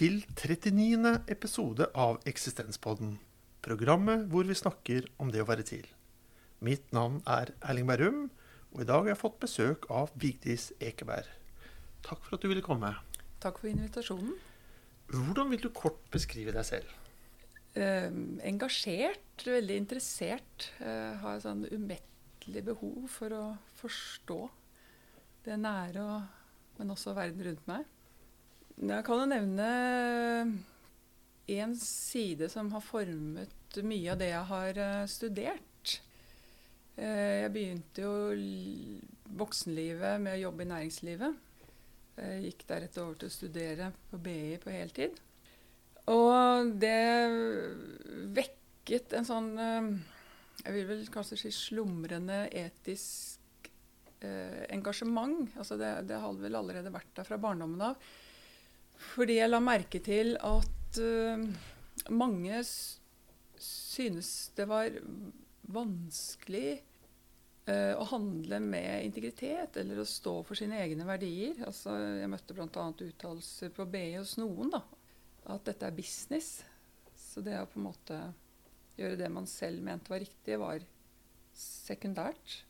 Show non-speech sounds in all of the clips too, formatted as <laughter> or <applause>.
Til 39. episode av Eksistenspodden. Programmet hvor vi snakker om det å være til. Mitt navn er Erling Berrum, og i dag har jeg fått besøk av Vigdis Ekeberg. Takk for at du ville komme. Takk for invitasjonen. Hvordan vil du kort beskrive deg selv? Eh, engasjert, veldig interessert. Eh, har et sånn umettelig behov for å forstå det nære, og, men også verden rundt meg. Jeg kan jo nevne en side som har formet mye av det jeg har eh, studert. Eh, jeg begynte jo voksenlivet med å jobbe i næringslivet. Jeg gikk deretter over til å studere på BI på heltid. Og det vekket en sånn eh, Jeg vil vel kanskje si slumrende etisk eh, engasjement. Altså det, det hadde vel allerede vært der fra barndommen av. Fordi jeg la merke til at uh, mange synes det var vanskelig uh, å handle med integritet eller å stå for sine egne verdier. Altså, jeg møtte bl.a. uttalelser på BI hos noen da, at dette er business. Så det å på en måte gjøre det man selv mente var riktig, var sekundært.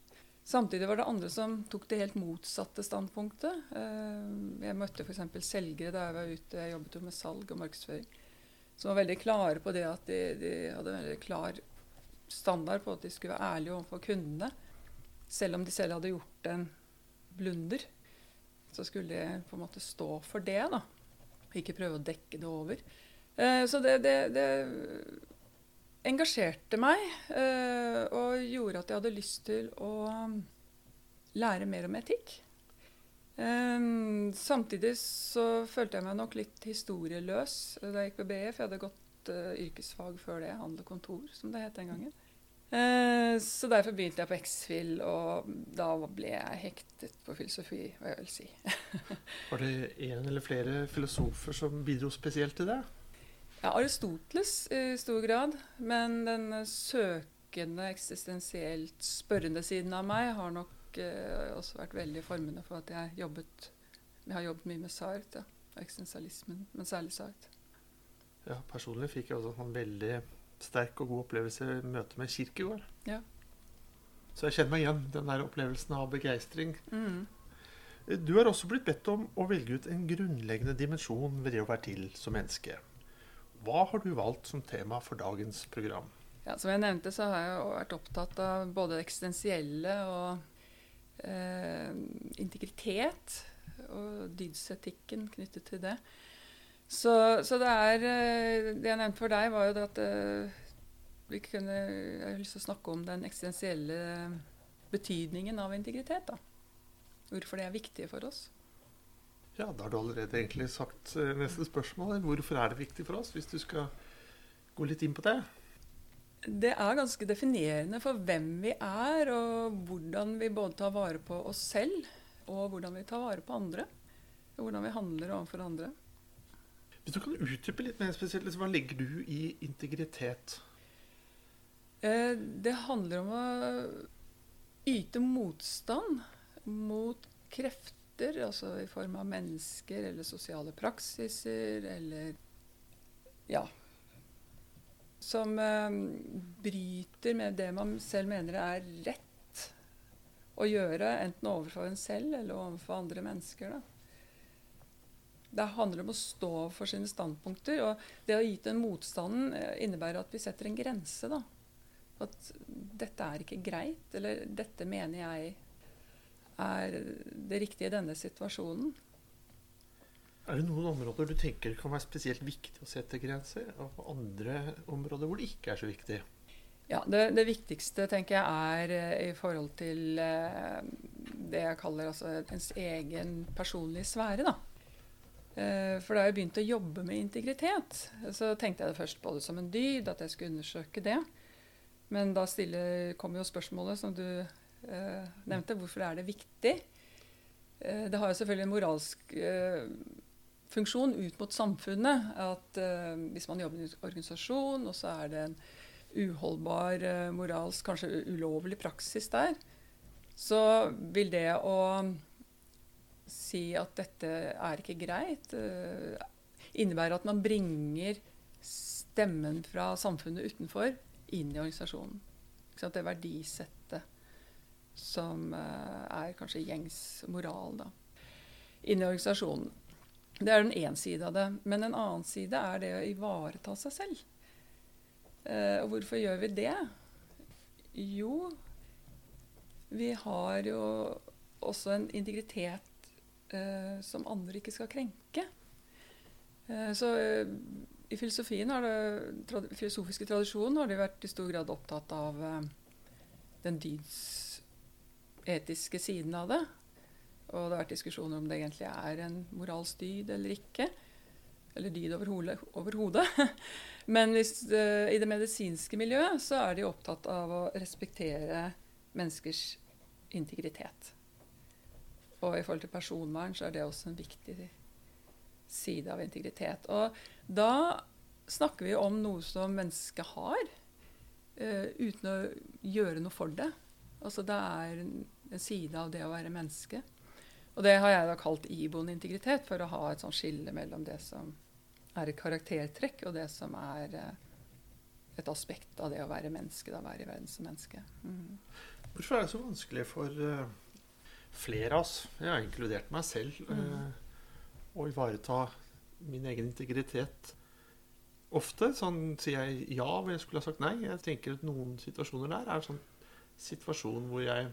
Samtidig var det andre som tok det helt motsatte standpunktet. Eh, Jeg møtte f.eks. selgere da jeg var ute, jeg jobbet jo med salg og markedsføring, som var veldig klare på det at de, de hadde en veldig klar standard på at de skulle være ærlige overfor kundene. Selv om de selv hadde gjort en blunder, så skulle de på en måte stå for det. da. Ikke prøve å dekke det over. Eh, så det, det, det engasjerte meg eh, og gjorde at jeg hadde lyst til å lære mer om etikk. Samtidig så følte jeg meg nok litt historieløs da jeg gikk på BE, for jeg hadde gått eh, yrkesfag før det, handel og kontor, som det het den gangen. Eh, så derfor begynte jeg på X-FIL, og da ble jeg hektet på filosofi, hva jeg vil si. <laughs> Var det en eller flere filosofer som bidro spesielt til det? Ja, Aristoteles i stor grad, men den søkende, eksistensielt spørrende siden av meg har nok eh, også vært veldig formende for at jeg jobbet, jeg har jobbet mye med Sart ja, eksistensialismen, men særlig Sart. Ja, Personlig fikk jeg også en veldig sterk og god opplevelse i møte med Kirkegård. Ja. Så jeg kjenner meg igjen den der opplevelsen av begeistring. Mm. Du har også blitt bedt om å velge ut en grunnleggende dimensjon ved det å være til som menneske. Hva har du valgt som tema for dagens program? Ja, som jeg nevnte, så har jeg vært opptatt av både det eksistensielle og eh, integritet. Og dydsetikken knyttet til det. Så, så det er eh, Det jeg nevnte for deg, var jo det at eh, vi kunne Jeg har lyst til å snakke om den eksistensielle betydningen av integritet. da. Hvorfor det er viktig for oss. Ja, Da har du allerede egentlig sagt eh, neste spørsmål. Hvorfor er det viktig for oss, hvis du skal gå litt inn på det? Det er ganske definerende for hvem vi er, og hvordan vi både tar vare på oss selv, og hvordan vi tar vare på andre. Og hvordan vi handler overfor andre. Hvis du kan utdype litt mer spesielt, liksom, hva legger du i integritet? Eh, Det handler om å yte motstand mot krefter, altså i form av mennesker eller sosiale praksiser eller ja. Som eh, bryter med det man selv mener er rett å gjøre, enten overfor en selv eller overfor andre mennesker. Da. Det handler om å stå for sine standpunkter. Og det å gi den motstanden eh, innebærer at vi setter en grense. da. At dette er ikke greit, eller dette mener jeg er det riktige i denne situasjonen. Er det noen områder du tenker kan være spesielt viktig å sette grenser, og andre områder hvor det ikke er så viktig? Ja, det, det viktigste tenker jeg er eh, i forhold til eh, det jeg kaller altså ens egen personlige sfære. da. Eh, for da jeg begynte å jobbe med integritet, så tenkte jeg det først på det som en dyd, at jeg skulle undersøke det. Men da stiller, kommer jo spørsmålet som du nevnte, hvorfor er det viktig? Eh, det har jo selvfølgelig en moralsk eh, funksjon ut mot samfunnet. At eh, hvis man jobber i en organisasjon, og så er det en uholdbar eh, moralsk, kanskje ulovlig praksis der, så vil det å si at dette er ikke greit, eh, innebærer at man bringer stemmen fra samfunnet utenfor inn i organisasjonen. Det verdisettet som uh, er kanskje gjengs moral da, inni organisasjonen. Det er den ene side av det. Men en annen side er det å ivareta seg selv. Uh, og hvorfor gjør vi det? Jo, vi har jo også en integritet uh, som andre ikke skal krenke. så i filosofien har det, trad, filosofiske tradisjonen har de vært i stor grad opptatt av den dydsetiske siden av det. Og det har vært diskusjoner om det egentlig er en moralsk dyd eller ikke. Eller dyd over. <laughs> Men hvis, uh, i det medisinske miljøet så er de opptatt av å respektere menneskers integritet. Og i forhold til personvern så er det også en viktig side av integritet. Og da snakker vi om noe som mennesket har, uh, uten å gjøre noe for det. Altså det er side av det å være menneske. Og det har jeg da kalt iboende integritet, for å ha et sånt skille mellom det som er et karaktertrekk, og det som er uh, et aspekt av det å være menneske, da være i verden som menneske. Mm. Hvorfor er det så vanskelig for uh, flere av oss, jeg har inkludert meg selv, uh, å ivareta min egen integritet? Ofte sånn sier jeg ja, men jeg skulle ha sagt nei. Jeg tenker at noen situasjoner der er en sånn situasjon hvor jeg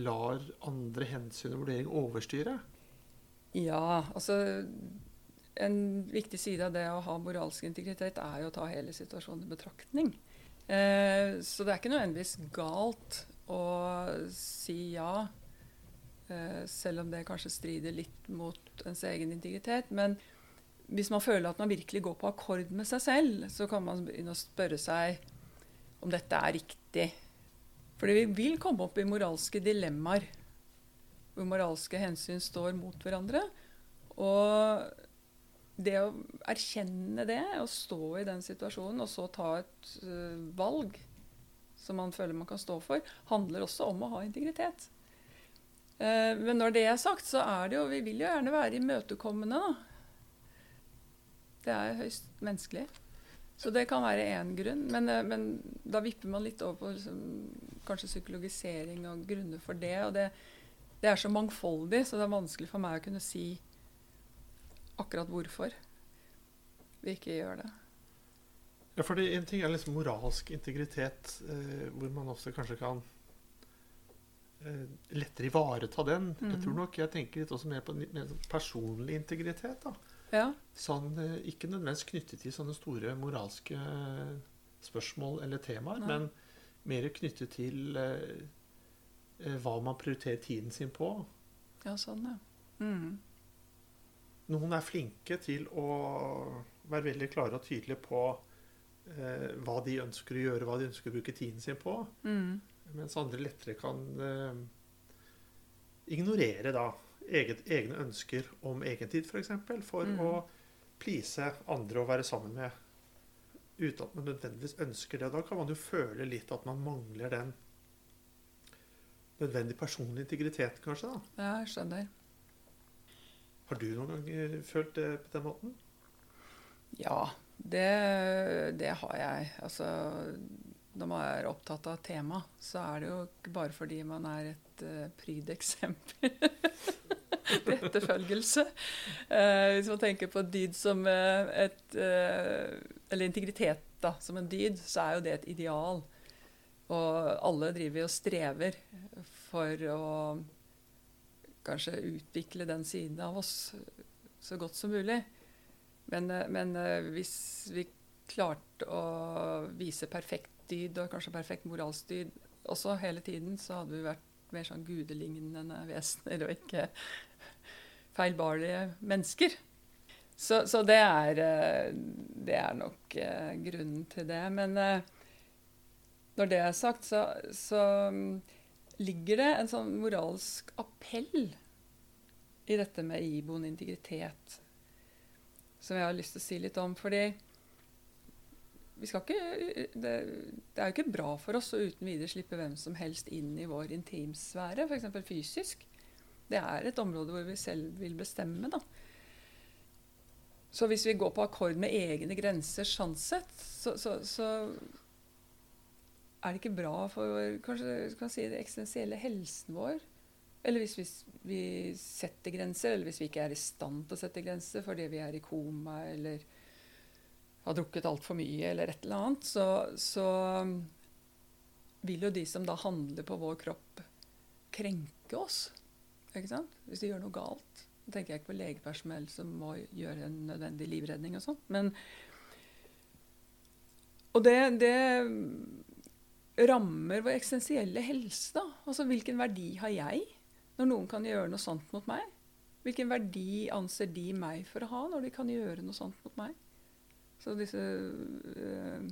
lar andre hensyn og vurdering overstyre? Ja, altså En viktig side av det å ha moralsk integritet er jo å ta hele situasjonen i betraktning. Eh, så det er ikke nødvendigvis galt å si ja, eh, selv om det kanskje strider litt mot ens egen integritet. Men hvis man føler at man virkelig går på akkord med seg selv, så kan man begynne å spørre seg om dette er riktig. Fordi vi vil komme opp i moralske dilemmaer hvor moralske hensyn står mot hverandre. Og det å erkjenne det, å stå i den situasjonen og så ta et uh, valg som man føler man kan stå for, handler også om å ha integritet. Uh, men når det er sagt, så er det jo Vi vil jo gjerne være imøtekommende, da. Det er høyst menneskelig. Så det kan være én grunn. Men, uh, men, da vipper man litt over på liksom, kanskje psykologisering og grunner for det. Og det, det, er så mangfoldig, så det er vanskelig for meg å kunne si akkurat hvorfor vi ikke gjør det. Ja, for En ting er liksom moralsk integritet, eh, hvor man også kanskje kan eh, lettere ivareta den. Mm. Jeg tror nok jeg tenker litt også mer på mer sånn personlig integritet. da. Ja. Sånn, eh, ikke nødvendigvis knyttet til sånne store moralske spørsmål eller temaer, Nei. men mer knyttet til eh, eh, hva man prioriterer tiden sin på. Ja, sånn, ja. Mm. Noen er flinke til å være veldig klare og tydelige på eh, hva de ønsker å gjøre, hva de ønsker å bruke tiden sin på. Mm. Mens andre lettere kan eh, ignorere da eget, egne ønsker om egentid, f.eks. For, eksempel, for mm. å please andre å være sammen med uten at man nødvendigvis ønsker det. Da kan man jo føle litt at man mangler den nødvendige personlige integriteten, kanskje. da. Ja, jeg skjønner. Har du noen gang følt det på den måten? Ja, det, det har jeg. Altså, når man er opptatt av tema, så er det jo ikke bare fordi man er et uh, pryd eksempel <laughs> til <laughs> etterfølgelse. Uh, hvis man tenker på dyd som uh, et uh, Eller integritet da, som en dyd, så er jo det et ideal. Og alle driver og strever for å kanskje utvikle den siden av oss så godt som mulig. Men, men hvis vi klarte å vise perfekt dyd og kanskje perfekt moralsk dyd også hele tiden, så hadde vi vært mer sånn gudelignende vesener og ikke feilbarlige mennesker. Så, så det, er, eh, det, er, nok uh, grunnen til det. Men uh, når det er sagt, så, så um, ligger det en sånn moralsk appell i dette med iboende integritet som jeg har lyst til å si litt om. Fordi ikke, det, det, er jo ikke bra for oss å uten videre slippe hvem som helst inn i vår intimsfære, f.eks. fysisk. Det er et område hvor vi selv vil bestemme. da. Så hvis vi går på akkord med egne grenser sånn sett, så, så, så er det ikke bra for kanskje kan si, det eksistensielle helsen vår. Eller hvis vi, vi, setter grenser, eller hvis vi ikke er i stand til å sette grenser fordi vi er i koma eller har drukket altfor mye eller et eller annet, så, så vil jo de som da handler på vår kropp, krenke oss. Ikke sant? Hvis de gjør noe galt. Da tenker jeg ikke på legepersonell som må gjøre en nødvendig livredning og sånn. Men Og det, det rammer vår eksistensielle helse, da. Altså hvilken verdi har jeg når noen kan gjøre noe sånt mot meg? Hvilken verdi anser de meg for å ha når de kan gjøre noe sånt mot meg? Så disse øh,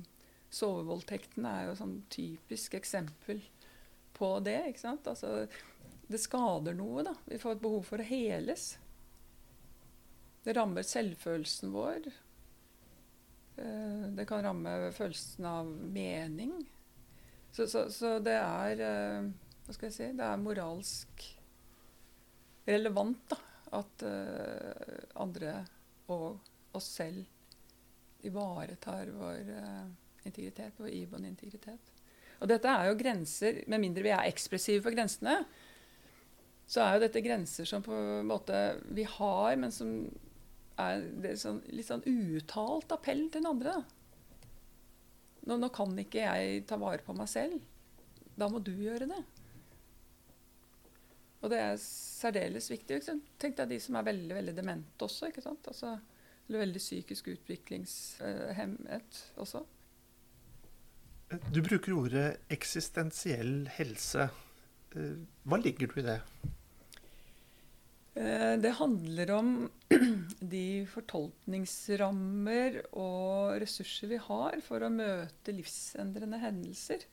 sovevoldtektene er jo sånn typisk eksempel på det. ikke sant? Altså, det skader noe, da. Vi får et behov for å heles. Det rammer selvfølelsen vår. Eh, det kan ramme følelsen av mening. Så, så, så det er eh, Hva skal jeg si Det er moralsk relevant da, at uh, andre og oss selv ivaretar vår integritet, vår iboende integritet. Og dette er jo grenser, med mindre vi er ekspressive for grensene, så er jo dette grenser som på en måte vi har, men som er det sånn, litt sånn uuttalt appell til den andre. Nå, nå, kan ikke jeg ta vare på meg selv. Da må du gjøre det. Og det er særdeles viktig. Tenk deg de som er veldig veldig demente også. ikke sant? Altså, eller veldig psykisk utviklingshemmet også. Du bruker ordet eksistensiell helse. Eh, hva ligger du i det? Eh, det handler om <clears throat> de fortolkningsrammer og ressurser vi har for å møte livsendrende hendelser.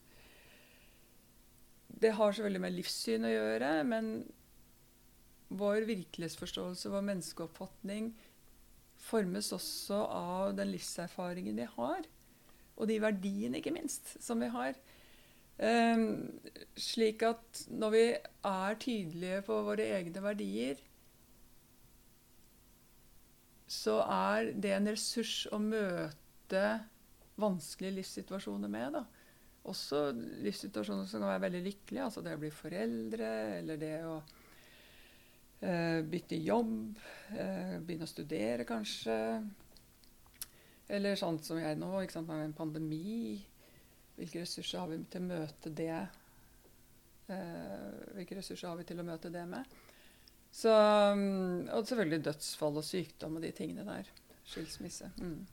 Det har selvfølgelig med livssyn å gjøre, men vår virkelighetsforståelse, vår menneskeoppfatning, formes også av den livserfaringen vi har. Og de verdiene, ikke minst, som vi har. Um, slik at når vi er tydelige på våre egne verdier, så er det en ressurs å møte vanskelige livssituasjoner med. da. Også livssituasjoner som kan være veldig lykkelige. Altså det å bli foreldre, eller det å eh, bytte jobb, eh, begynne å studere kanskje. Eller sånn som jeg nå, ikke sant, med en pandemi. Hvilke ressurser har vi til å møte det? Eh, hvilke ressurser har vi til å møte det med? Så, mm, og selvfølgelig dødsfall og sykdom og de tingene der. Skilsmisse. Mm.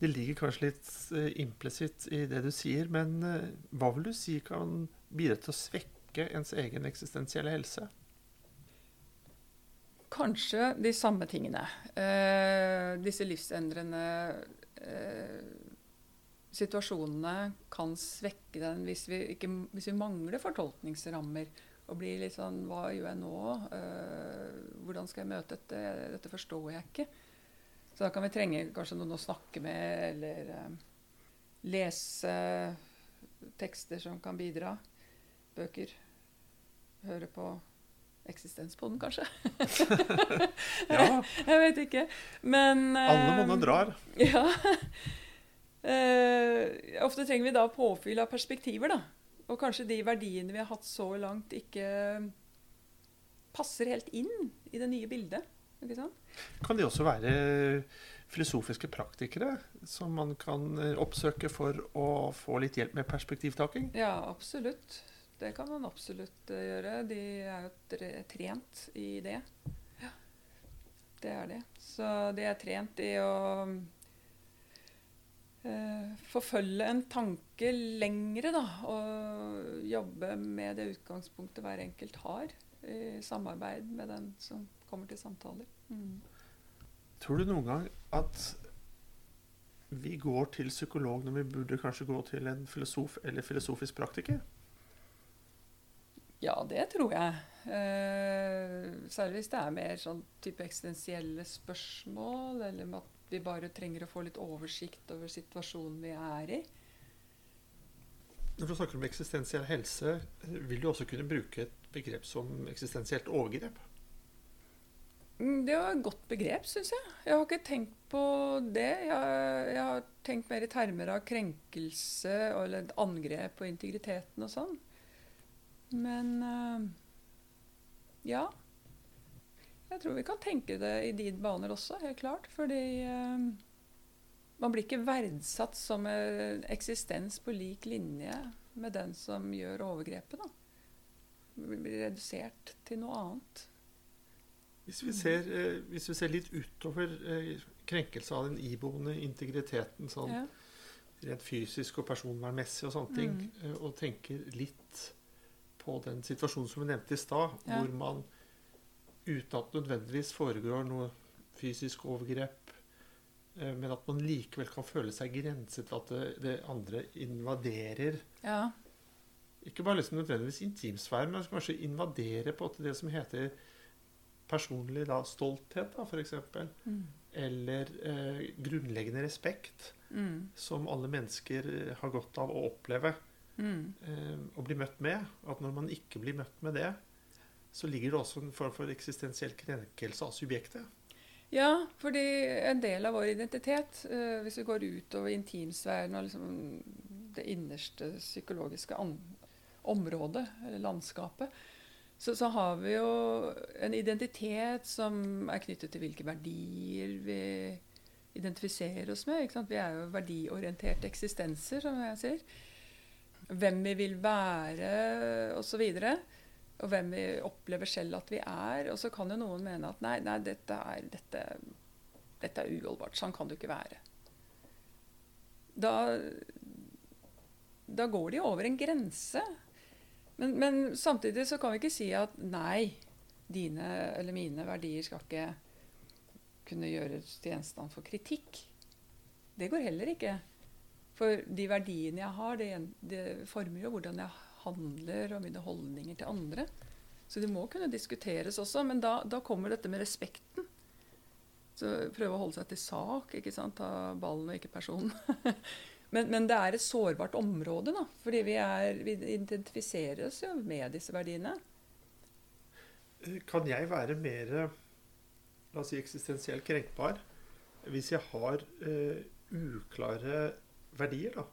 Det ligger kanskje litt uh, implisitt i det du sier, men uh, hva vil du si kan bidra til å svekke ens egen eksistensielle helse? Kanskje de samme tingene. Uh, disse livsendrende situasjonene kan svekke den hvis vi, ikke, hvis vi mangler fortolkningsrammer og blir litt sånn Hva gjør jeg nå? Uh, hvordan skal jeg møte dette? Dette forstår jeg ikke. Så da kan vi trenge kanskje noen å snakke med, eller uh, lese tekster som kan bidra. Bøker. Høre på eksistenspodden, kanskje. <laughs> ja. <laughs> Jeg vet ikke. Men uh, Alle monner drar. <laughs> Ja. ofte trenger vi da påfyll av perspektiver, da. Og kanskje de verdiene vi har hatt så langt, ikke passer helt inn i det nye bildet. Ikke sant? Kan de også være filosofiske praktikere som man kan eh, oppsøke for å få litt hjelp med perspektivtaking? Ja, absolutt. Det kan man absolutt eh, gjøre. De er jo trent i det. Ja, det er det. Så de er trent i å forfølge en tanke lengre, da. Og jobbe med det utgangspunktet hver enkelt har, i samarbeid med den som kommer til samtaler. Mm. Tror du noen gang at vi går til psykolog når vi burde kanskje gå til en filosof eller filosofisk praktiker? Ja, det tror jeg. Eh, særlig hvis det er mer sånn type eksistensielle spørsmål, eller at vi bare trenger å få litt oversikt over situasjonen vi er i. Når du snakker om eksistensiell helse, vil du også kunne bruke et begrep som eksistensielt overgrep? Mm, Det var et godt begrep, syns jeg. Jeg har ikke tenkt på det. Jeg, jeg har tenkt mer i termer av krenkelse eller et angrep på integriteten og sånn. Men eh, ja. Jeg tror vi kan tenke det i de baner også, helt klart. Fordi eh, man blir ikke verdsatt som en eksistens på lik linje med den som gjør overgrepet. da. Man blir redusert til noe annet. Hvis vi ser, eh, hvis vi ser litt utover eh, krenkelse av den iboende integriteten sånn Ja. rent fysisk og personvernmessig og sånne ting, Mm. eh, og tenker litt på den situasjonen som vi nevnte i stad, Ja. hvor man uten at det nødvendigvis foregår noe fysisk overgrep, eh, men at man likevel kan føle seg grenset til at det, det andre invaderer ja. ikke bare liksom nødvendigvis intimsfære, men kanskje invadere på det som heter personlig da, stolthet, da, f.eks. Mm. Eller eh, grunnleggende respekt, Mm. som alle mennesker eh, har godt av å oppleve Mm. eh, og bli møtt med. At når man ikke blir møtt med det, så ligger det også en form for eksistensiell krenkelse av subjektet. Ja, fordi en del av vår identitet, eh, hvis vi går utover intimsfæren og liksom det innerste psykologiske området, eller landskapet, så, så har vi jo en identitet som er knyttet til hvilke verdier vi identifiserer oss med. Vi er jo verdiorienterte eksistenser, som jeg sier. Hvem vi vil være, osv. Og hvem vi opplever selv at vi er. Og så kan jo noen mene at nei, nei dette, er, dette, dette er uholdbart. Sånn kan jo ikke være. Da, da går de over en grense. Men, men samtidig så kan vi ikke si at nei, dine eller mine verdier skal ikke kunne gjøres til gjenstand for kritikk. Det går heller ikke. For de verdiene jeg har, det, det former jo hvordan jeg handler og mine holdninger til andre. Så det må kunne diskuteres også, men da, da kommer dette med respekten. Så prøve å holde seg til sak, ikke sant? ta ballen og ikke personen. <laughs> men, men det er et sårbart område, da. Fordi vi, er, vi identifiserer oss jo med disse verdiene. Kan jeg være mer la oss si, eksistensielt krenkbar hvis jeg har uh, uklare verdier, da?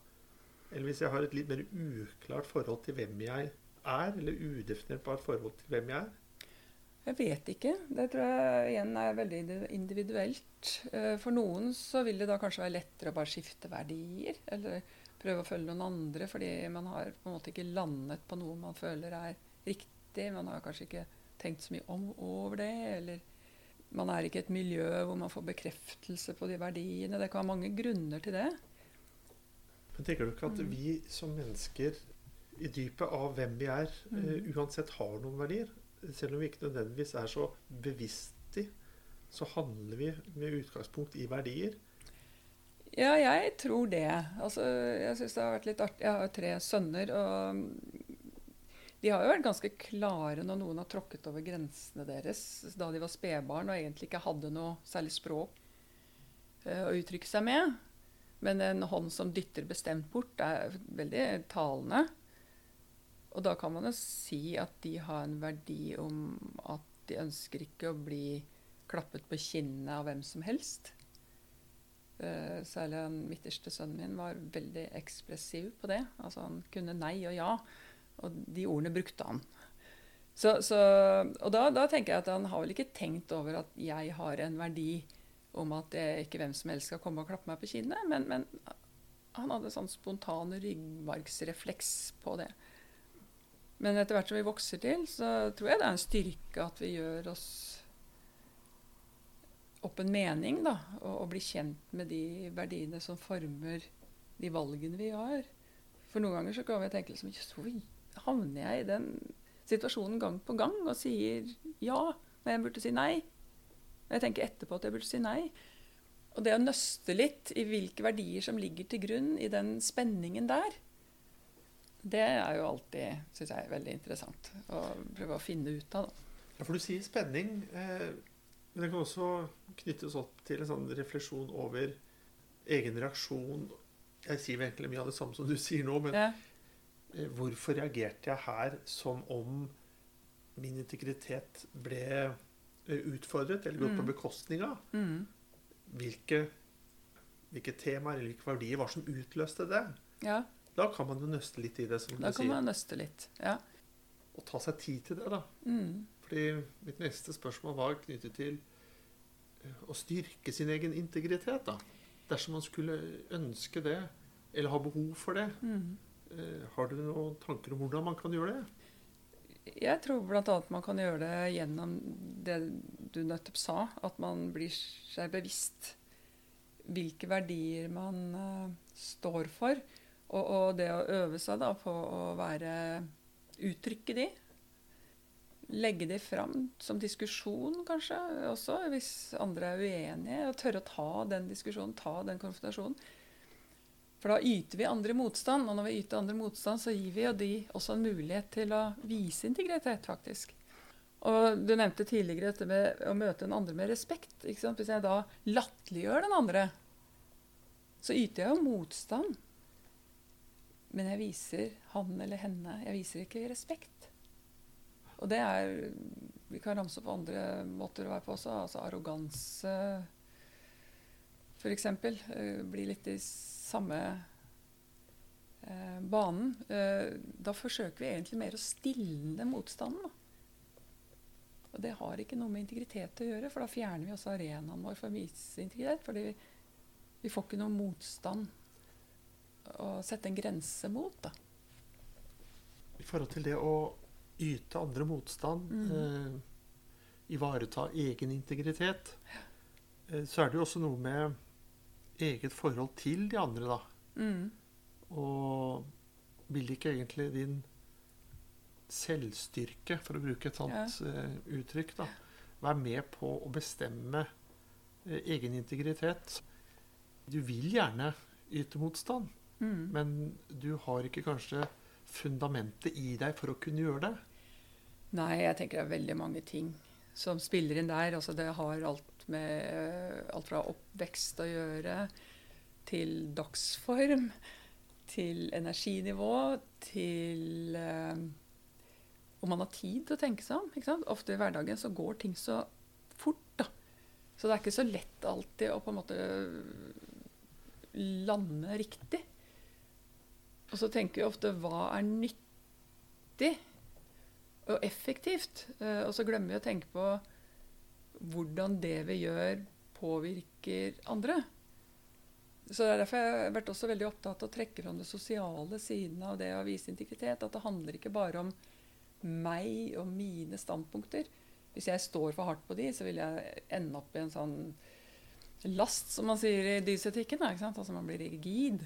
Eller hvis jeg har et litt mer uklart forhold til hvem jeg er, eller udefinerbart forhold til hvem jeg er? Jeg vet ikke. Det tror jeg igjen er veldig individuelt. Eh, For noen så vil det da kanskje være lettere å bare skifte verdier. Eller prøve å følge noen andre fordi man har på en måte ikke landet på noe man føler er riktig. Man har kanskje ikke tenkt så mye om over det. Eller man er ikke et miljø hvor man får bekreftelse på de verdiene. Det kan være mange grunner til det. Men tenker du ikke at Mm. vi som mennesker i dypet av hvem vi er, eh, uansett har noen verdier? Selv om vi ikke nødvendigvis er så bevisst i, så handler vi med utgangspunkt i verdier. Ja, jeg tror det. Altså, jeg synes det har vært litt artig. Jeg har jo tre sønner, og de har jo vært ganske klare når noen har tråkket over grensene deres da de var spedbarn og egentlig ikke hadde noe særlig språk uh, å uttrykke seg med. Men en hånd som dytter bestemt bort, er veldig talende. Og da kan man jo si at de har en verdi om at de ønsker ikke å bli klappet på kinnet av hvem som helst. Eh, særlig den midterste sønnen min var veldig ekspressiv på det. Altså Han kunne nei og ja, og de ordene brukte han. Så, så, og da, da tenker jeg at han har vel ikke tenkt over at jeg har en verdi om at det ikke hvem som helst skal komme og klappe meg på kinnet, men, men han hadde sånn spontan ryggmargsrefleks på det. Men etter hvert som vi vokser til, så tror jeg det er en styrke at vi gjør oss opp en mening, da, og, og blir kjent med de verdiene som former de valgene vi har. For noen ganger så kan vi tenke liksom, «Jøss, havner jeg i den situasjonen gang på gang og sier ja når jeg burde si nei? Jeg tenker etterpå at jeg burde si nei. Og det å nøste litt i hvilke verdier som ligger til grunn i den spenningen der, det er jo alltid, syns jeg, veldig interessant å prøve å finne ut av. Da. Ja, for du sier spenning, eh, men det kan også knyttes opp til en sånn refleksjon over egen reaksjon. Jeg sier egentlig mye av det samme som du sier nå, men Ja. eh, hvorfor reagerte jeg her som om min integritet ble utfordret eller gått på Mm. bekostning av? Mm. Hvilke, hvilke temaer eller hvilke verdier var som utløste det? Ja, Da kan man jo nøste litt i det, som da du kan man nøste litt. Ja. Og ta seg tid til det, da. Mm. Fordi mitt neste spørsmål var knyttet til eh, å styrke sin egen integritet, da. Dersom man skulle ønske det, eller ha behov for det. Mm. Eh, Har du noen tanker om hvordan man kan gjøre det? Jeg tror bl.a. man kan gjøre det gjennom det du nettopp sa. At man blir seg bevisst hvilke verdier man uh, står for. Og, og det å øve seg da på å være Uttrykke de. Legge de fram som diskusjon, kanskje, også, hvis andre er uenige. Og tørre å ta den diskusjonen, ta den konfrontasjonen. For da yter vi andre motstand, og når vi yter andre motstand, så gir vi jo de også en mulighet til å vise integritet, faktisk. Og du nevnte tidligere dette med å møte den andre med respekt. Ikke sant? Hvis jeg da latterliggjør den andre, så yter jeg jo motstand. Men jeg viser han eller henne Jeg viser ikke respekt. Og det er Vi kan ramse opp andre måter å være på også. Altså arroganse, f.eks. Uh, blir litt i samme eh, banen. Eh, da forsøker vi egentlig mer å stilne motstanden. Da. Og det har ikke noe med integritet å gjøre, for da fjerner vi også arenaen vår for å vise integritet. fordi vi, vi får ikke noe motstand å sette en grense mot. da. I forhold til det å yte andre motstand, mm. eh, ivareta egen integritet, eh, så er det jo også noe med eget forhold til de andre, da. Mm. Og vil ikke egentlig din selvstyrke, for å bruke et sånt eh, uttrykk, da, være med på å bestemme uh, egen integritet? Du vil gjerne yte motstand, Mm. men du har ikke kanskje fundamentet i deg for å kunne gjøre det. Nei, jeg tenker det er veldig mange ting som spiller inn der. Altså, det har alt med eh, alt fra oppvekst å gjøre, til dagsform, til energinivå, til eh, om man har tid til å tenke seg om. Ikke sant? Ofte i hverdagen så går ting så fort. da. Så det er ikke så lett alltid å på en måte lande riktig. Og så tenker vi ofte hva er nyttig og effektivt? Eh, og så glemmer vi å tenke på hvordan det vi gjør, påvirker andre. Så det er Derfor jeg har vært også veldig opptatt av å trekke fram det sosiale siden av det å vise integritet. At det handler ikke bare om meg og mine standpunkter. Hvis jeg står for hardt på de, så vil jeg ende opp i en sånn last, som man sier i dysetikken. Altså man blir rigid.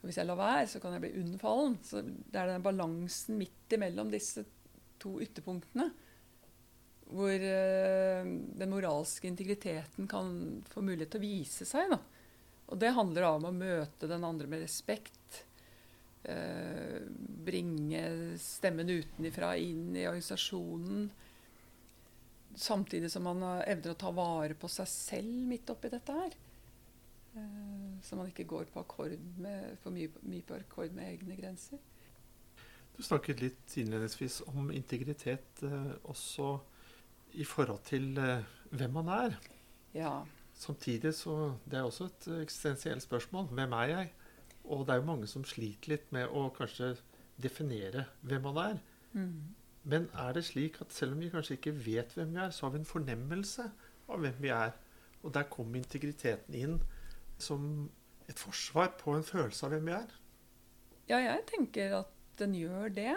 Og hvis jeg lar være, så kan jeg bli unnfallen. Så det er den balansen midt imellom disse to ytterpunktene hvor eh, den moralske integriteten kan få mulighet til å vise seg. Da. Og det handler da om å møte den andre med respekt. Eh, bringe stemmen utenifra inn i organisasjonen. Samtidig som man evner å ta vare på seg selv midt oppi dette her. Eh, så man ikke går på akkord med, for mye, mye på akkord med egne grenser. Du snakket litt innledningsvis om integritet eh, også i forhold til eh, hvem man er. Ja. Samtidig så Det er også et eksistensielt spørsmål. Hvem er jeg? Og det er jo mange som sliter litt med å kanskje definere hvem man er. Mm. Men er det slik at selv om vi kanskje ikke vet hvem vi er, så har vi en fornemmelse av hvem vi er? Og der kommer integriteten inn som et forsvar på en følelse av hvem vi er. Ja, jeg tenker at den gjør det.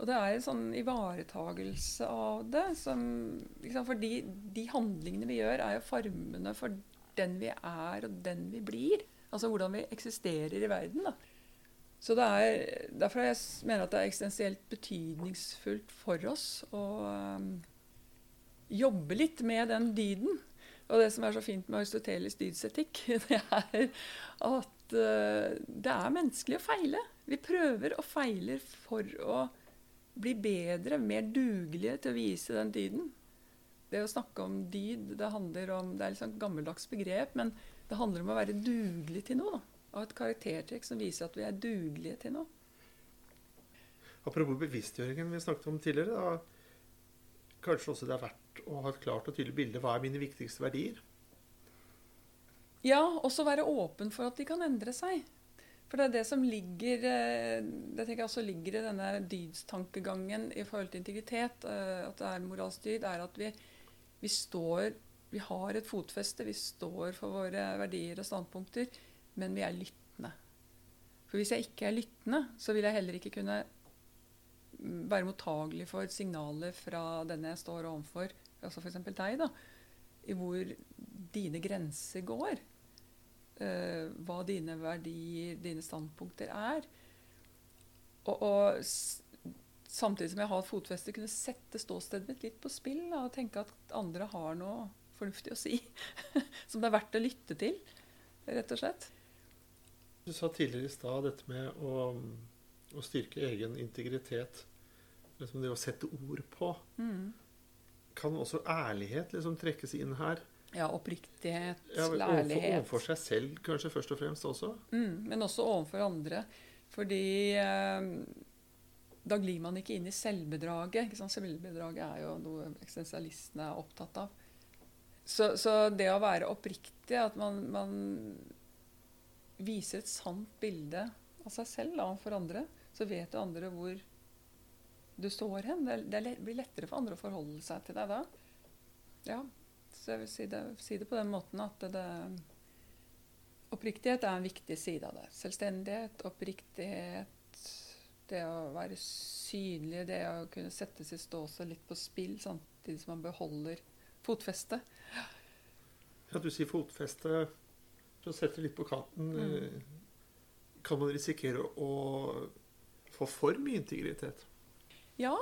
Og det er en sånn ivaretagelse av det. Som, liksom, fordi de handlingene vi gjør, er jo formene for den vi er og den vi blir. Altså hvordan vi eksisterer i verden. da. Så det er, Derfor jeg mener at det er eksistensielt betydningsfullt for oss å um, jobbe litt med den dyden. Og det som er så fint med Aristoteles' dydsetikk, <laughs> det er at uh, det er menneskelig å feile. Vi prøver og feiler for å bli bedre, mer dugelige til å vise den dyden. Det å snakke om dyd, det handler om, det er litt sånn gammeldags begrep, men det handler om å være dugelig til noe. da. Av et karaktertrekk som viser at vi er dugelige til noe. Apropos bevisstgjøringen vi snakket om tidligere. Da. kanskje også det er verdt å ha et klart og tydelig bilde. Hva er mine viktigste verdier? Ja, også være åpen for at de kan endre seg. For det er det som ligger eh, det tenker jeg også ligger i denne dydstankegangen i forhold til integritet, eh, at det er moralsk dyd, er at vi, vi står Vi har et fotfeste, vi står for våre verdier og standpunkter, men vi er lyttende. For hvis jeg ikke er lyttende, så vil jeg heller ikke kunne være mottagelig for signaler fra den jeg står overfor, altså f.eks. deg, da, i hvor dine grenser går uh, hva dine verdier, dine standpunkter er. Og, og samtidig som jeg har fotfeste, kunne sette ståstedet mitt litt på spill da, og tenke at andre har noe fornuftig å si <laughs> som det er verdt å lytte til, rett og slett. Du sa tidligere i stad dette med å, å, styrke egen integritet. Liksom det å sette ord på. Mm. Kan også ærlighet liksom trekkes inn her? Ja, oppriktighet, ja, lærlighet. Overfor seg selv kanskje først og fremst også? Mm, men også overfor andre. Fordi eh, da glir man ikke inn i selvbedraget. Ikke selvbedraget er jo noe eksistensialistene er opptatt av. Så, så, det å være oppriktig, at man, man, viser et sant bilde av seg selv da, for andre, så vet jo andre hvor du står hen. Det, det blir lettere for andre å forholde seg til deg da. Ja, så jeg vil si det, si det på den måten at det, Oppriktighet er en viktig side av det. Selvstendighet, oppriktighet, det å være synlig, det å kunne sette sitt ståsted litt på spill samtidig som man beholder fotfestet. Ja, du sier fotfeste. For å sette litt på kanten mm. Kan man risikere å få for mye integritet? Ja.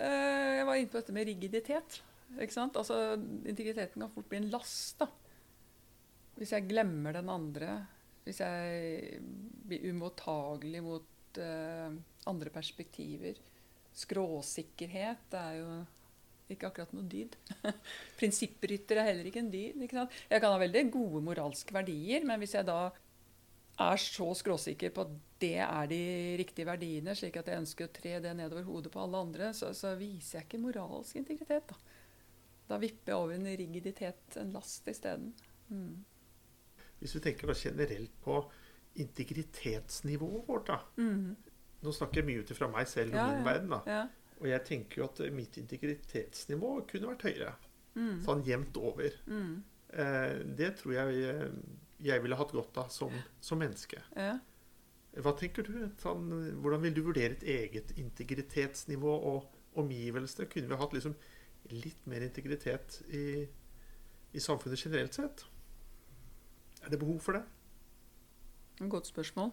Eh, jeg var inne på dette med rigiditet. Ikke sant? Altså, integriteten kan fort bli en last. da. Hvis jeg glemmer den andre, hvis jeg blir umottagelig mot uh, andre perspektiver. Skråsikkerhet er jo ikke akkurat noe dyd. <laughs> Prinsipprytter er heller ikke en dyd. Ikke sant? Jeg kan ha veldig gode moralske verdier, men hvis jeg da er så skråsikker på at det er de riktige verdiene, slik at jeg ønsker å tre det nedover hodet på alle andre, så, så viser jeg ikke moralsk integritet. da. Da vipper jeg over en rigiditet, en last, isteden. Mm. Hvis vi tenker da generelt på integritetsnivået vårt, da. Mm. Nå snakker jeg mye ut ifra meg selv og ja, min ja. verden. da. Ja. Og jeg tenker jo at mitt integritetsnivå kunne vært høyere. Mm. Sånn jevnt over. Mm. Eh, det tror jeg eh, jeg ville hatt godt av som, som menneske. Ja. Hva tenker du? Sånn, hvordan vil du vurdere et eget integritetsnivå og omgivelsene? Kunne vi hatt liksom litt mer integritet i, i samfunnet generelt sett? Er det behov for det? Et godt spørsmål.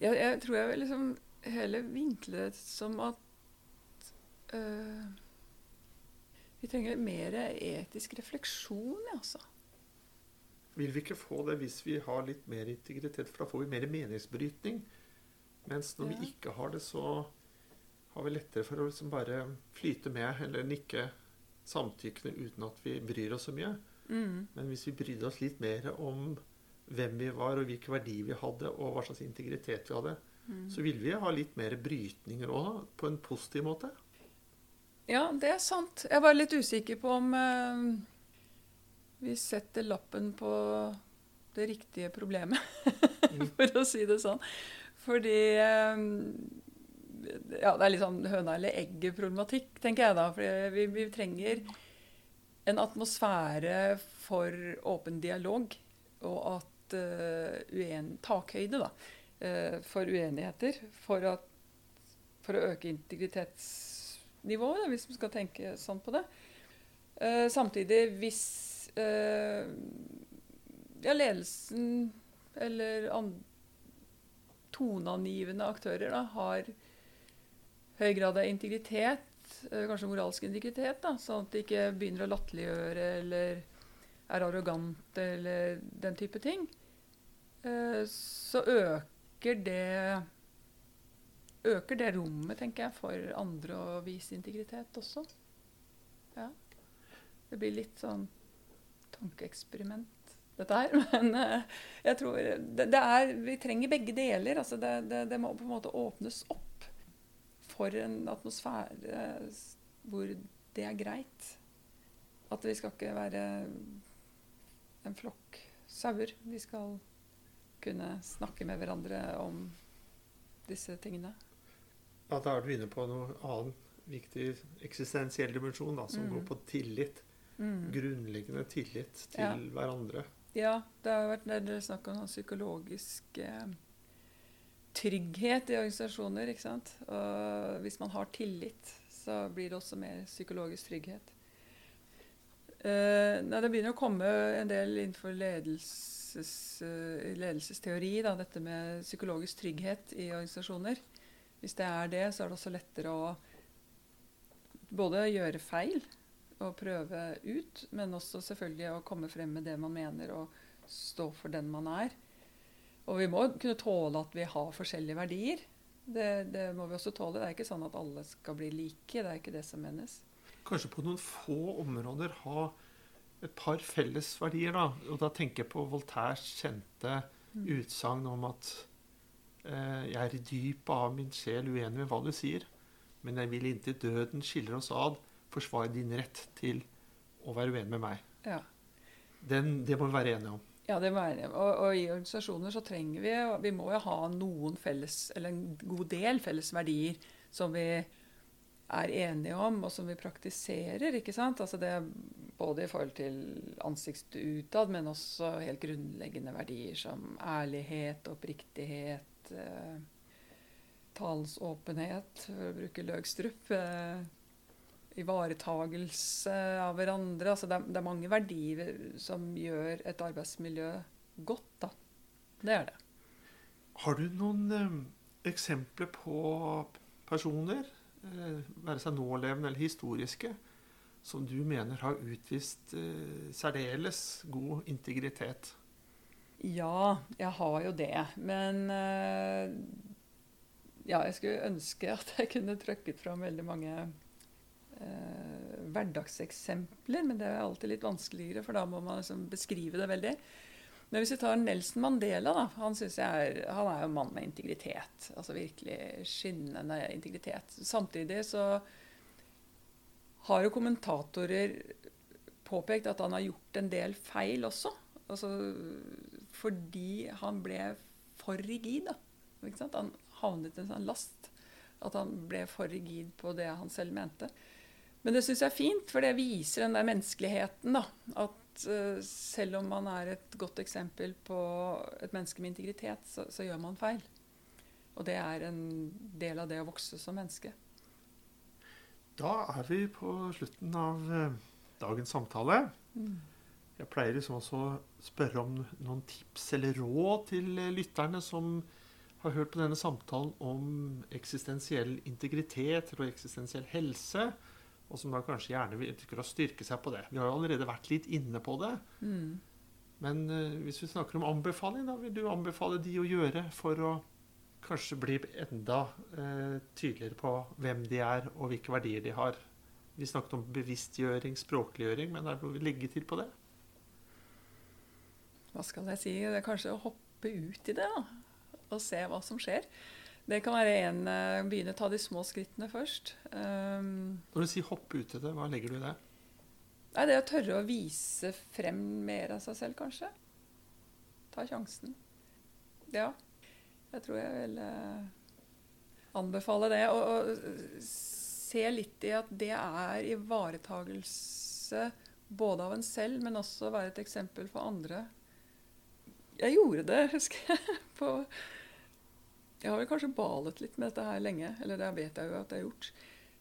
Jeg, jeg, tror jeg vil liksom heller vinkle det som at øh, vi trenger mer etisk refleksjon, altså. Vil vi ikke få det hvis vi har litt mer integritet? For da får vi mer meningsbrytning. Mens når ja. vi ikke har det, så har vi lettere for å liksom bare flyte med eller nikke samtykkende uten at vi bryr oss så mye. Mm. Men hvis vi brydde oss litt mer om hvem vi var, og hvilke verdier vi hadde, og hva slags integritet vi hadde, mm. så ville vi ha litt mer brytninger òg, på en positiv måte. Ja, det er sant. Jeg var litt usikker på om eh, vi setter lappen på det riktige problemet, <laughs> mm. for å si det sånn. Fordi uh, ja, det er litt sånn høna eller egget-problematikk, tenker jeg da. For vi, vi, trenger en atmosfære for åpen dialog, og at uh, uen, takhøyde da, uh, for uenigheter. For, at, for, å øke integritetsnivået, da, hvis man skal tenke sånn på det. Uh, samtidig, hvis ja, ledelsen eller toneangivende aktører da, har høy grad av integritet, eh, kanskje moralsk integritet, da, sånn at de ikke begynner å latterliggjøre eller er arrogante eller den type ting, eh, så øker det øker det rommet, tenker jeg, for andre å vise integritet også. Ja. Det blir litt sånn tankeeksperiment, dette her. <laughs> Men uh, jeg tror det, det, er Vi trenger begge deler. Altså det, det, det, må på en måte åpnes opp for en atmosfære hvor det er greit. At vi skal ikke være en flokk sauer. Vi skal kunne snakke med hverandre om disse tingene. Ja, Da er du inne på noe annen viktig eksistensiell dimensjon, da, som Mm. går på tillit. Mm. Grunnleggende tillit til Ja. hverandre. Ja, det har vært snakk om sånn psykologisk eh, trygghet i organisasjoner. ikke sant? Og hvis man har tillit, så blir det også mer psykologisk trygghet. Uh, nei, det begynner å komme en del innenfor ledelses, uh, ledelsesteori, da, dette med psykologisk trygghet i organisasjoner. Hvis det er det, så er det også lettere å både gjøre feil og prøve ut, men også selvfølgelig å komme frem med det man mener og stå for den man er. Og vi må kunne tåle at vi har forskjellige verdier. Det, det må vi også tåle. Det er ikke sånn at alle skal bli like. Det er ikke det som menes. Kanskje på noen få områder ha et par felles verdier, da. Og da tenker jeg på Voltaires kjente Mm. utsagn om at eh, jeg er i dypet av min sjel uenig med hva du sier, men jeg vil inntil døden skiller oss ad, forsvare din rett til å være uenig med meg. Ja. Den, det må vi være enige om. Ja, det må jeg og, og i organisasjoner så trenger vi Vi må jo ha noen felles, eller en god del felles verdier som vi er enige om, og som vi praktiserer. ikke sant? Altså det Både i forhold til ansiktet utad, men også helt grunnleggende verdier som ærlighet, oppriktighet, eh, talens for å bruke Løgstrup. Eh, ivaretagelse av hverandre. Altså det, er, det er mange verdier som gjør et arbeidsmiljø godt, da. Det er det. Har du noen eh, eksempler på personer, eh, være seg nålevende eller historiske, som du mener har utvist eh, særdeles god integritet? Ja, jeg har jo det. Men eh, ja, jeg skulle ønske at jeg kunne trøkket fram veldig mange eh, hverdagseksempler. Men det er alltid litt vanskeligere, for da må man liksom beskrive det veldig. Men hvis vi tar Nelson Mandela, da, han, er, han er jo mann med integritet. Altså virkelig skinnende integritet. Samtidig så har jo kommentatorer påpekt at han har gjort en del feil også. Altså, fordi han ble for rigid. Da. Han havnet i en sånn last. At han ble for rigid på det han selv mente. Men det syns jeg er fint, for det viser den der menneskeligheten. Da. At uh, selv om man er et godt eksempel på et menneske med integritet, så, så gjør man feil. Og det er en del av det å vokse som menneske. Da er vi på slutten av eh, dagens samtale. Jeg pleier liksom også å spørre om noen tips eller råd til eh, lytterne som har hørt på denne samtalen om eksistensiell integritet og eksistensiell helse, og som da kanskje gjerne ønsker å styrke seg på det. Vi har jo allerede vært litt inne på det. Mm. Men uh, hvis vi snakker om anbefaling, da vil du anbefale de å gjøre for å kanskje bli enda uh, tydeligere på hvem de er og hvilke verdier de har. Vi snakket om bevisstgjøring, språkliggjøring, men er det noe vi legger til på det? Hva skal jeg si? Det er kanskje å hoppe ut i det da, og se hva som skjer. Det kan være en eh, Begynne å ta de små skrittene først. Um, Når du sier 'hoppe ut i det', hva legger du i det? Nei, det å tørre å vise frem mer av seg selv, kanskje. Ta sjansen. Ja. Jeg tror jeg vil uh, anbefale det. Og, og se litt i at det er ivaretagelse både av en selv, men også være et eksempel for andre. Jeg gjorde det, <laughs> husker jeg. På jeg har vel kanskje balet litt med dette her lenge. Eller det vet jeg jo at jeg har gjort.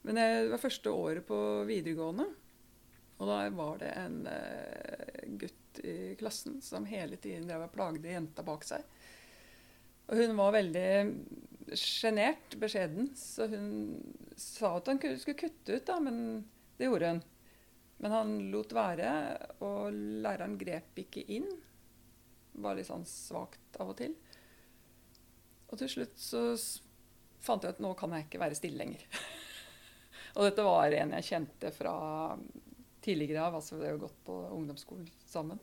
Men det var første året på videregående. Og da var det en eh, gutt i klassen som hele tiden drev og plagde jenta bak seg. Og hun var veldig sjenert, beskjeden, så hun sa at han skulle kutte ut, da, men det gjorde hun. Men han lot være, og læreren grep ikke inn. Var litt sånn svakt av og til. Og til slutt så fant jeg at nå kan jeg ikke være stille lenger. <laughs> og dette var en jeg kjente fra tidligere av. Altså vi har gått på ungdomsskolen sammen.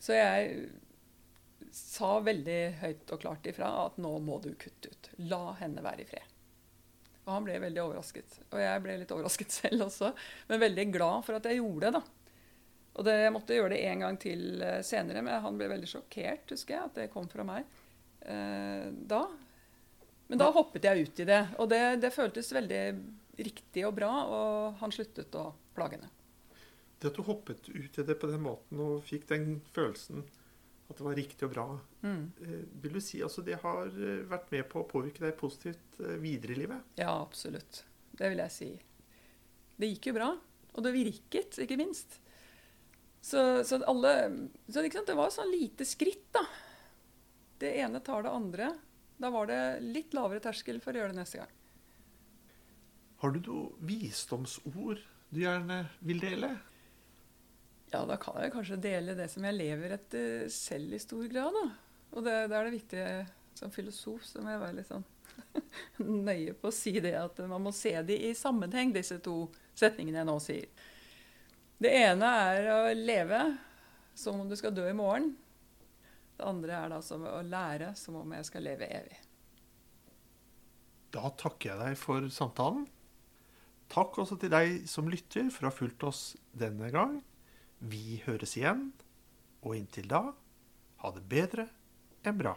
Så jeg sa veldig høyt og klart ifra at nå må du kutte ut. La henne være i fred. Og han ble veldig overrasket. Og jeg ble litt overrasket <laughs> selv også, men veldig glad for at jeg gjorde det. da. Og det, Jeg måtte gjøre det en gang til eh, senere, men han ble veldig sjokkert, husker jeg, at det kom fra meg da. Men da hoppet jeg ut i det, og det, det føltes veldig riktig og bra, og han sluttet å plage henne. Det at du hoppet ut i det på den måten og fikk den følelsen at det var riktig og bra, Mm. eh, vil du si altså det har eh, vært med på å påvirke deg positivt eh, videre i livet? Ja, absolutt. Det vil jeg si. Det gikk jo bra, og det virket, ikke minst. Så, så alle så Det var sånn lite skritt, da. Det ene tar det andre. Da var det litt lavere terskel for å gjøre det neste gang. Har du noe visdomsord du gjerne vil dele? Ja, da kan jeg kanskje dele det som jeg lever etter selv i stor grad, da. Og det, det er det viktig som filosof så må jeg være litt sånn <laughs> nøye på å si det at man må se de i sammenheng, disse to setningene jeg nå sier. Det ene er å leve som om du skal dø i morgen. Det andre er da som å lære som om jeg skal leve evig. Da takker jeg deg for samtalen. Takk også til deg som lytter for å ha fulgt oss denne gang. Vi høres igjen, og inntil da, ha det bedre enn bra.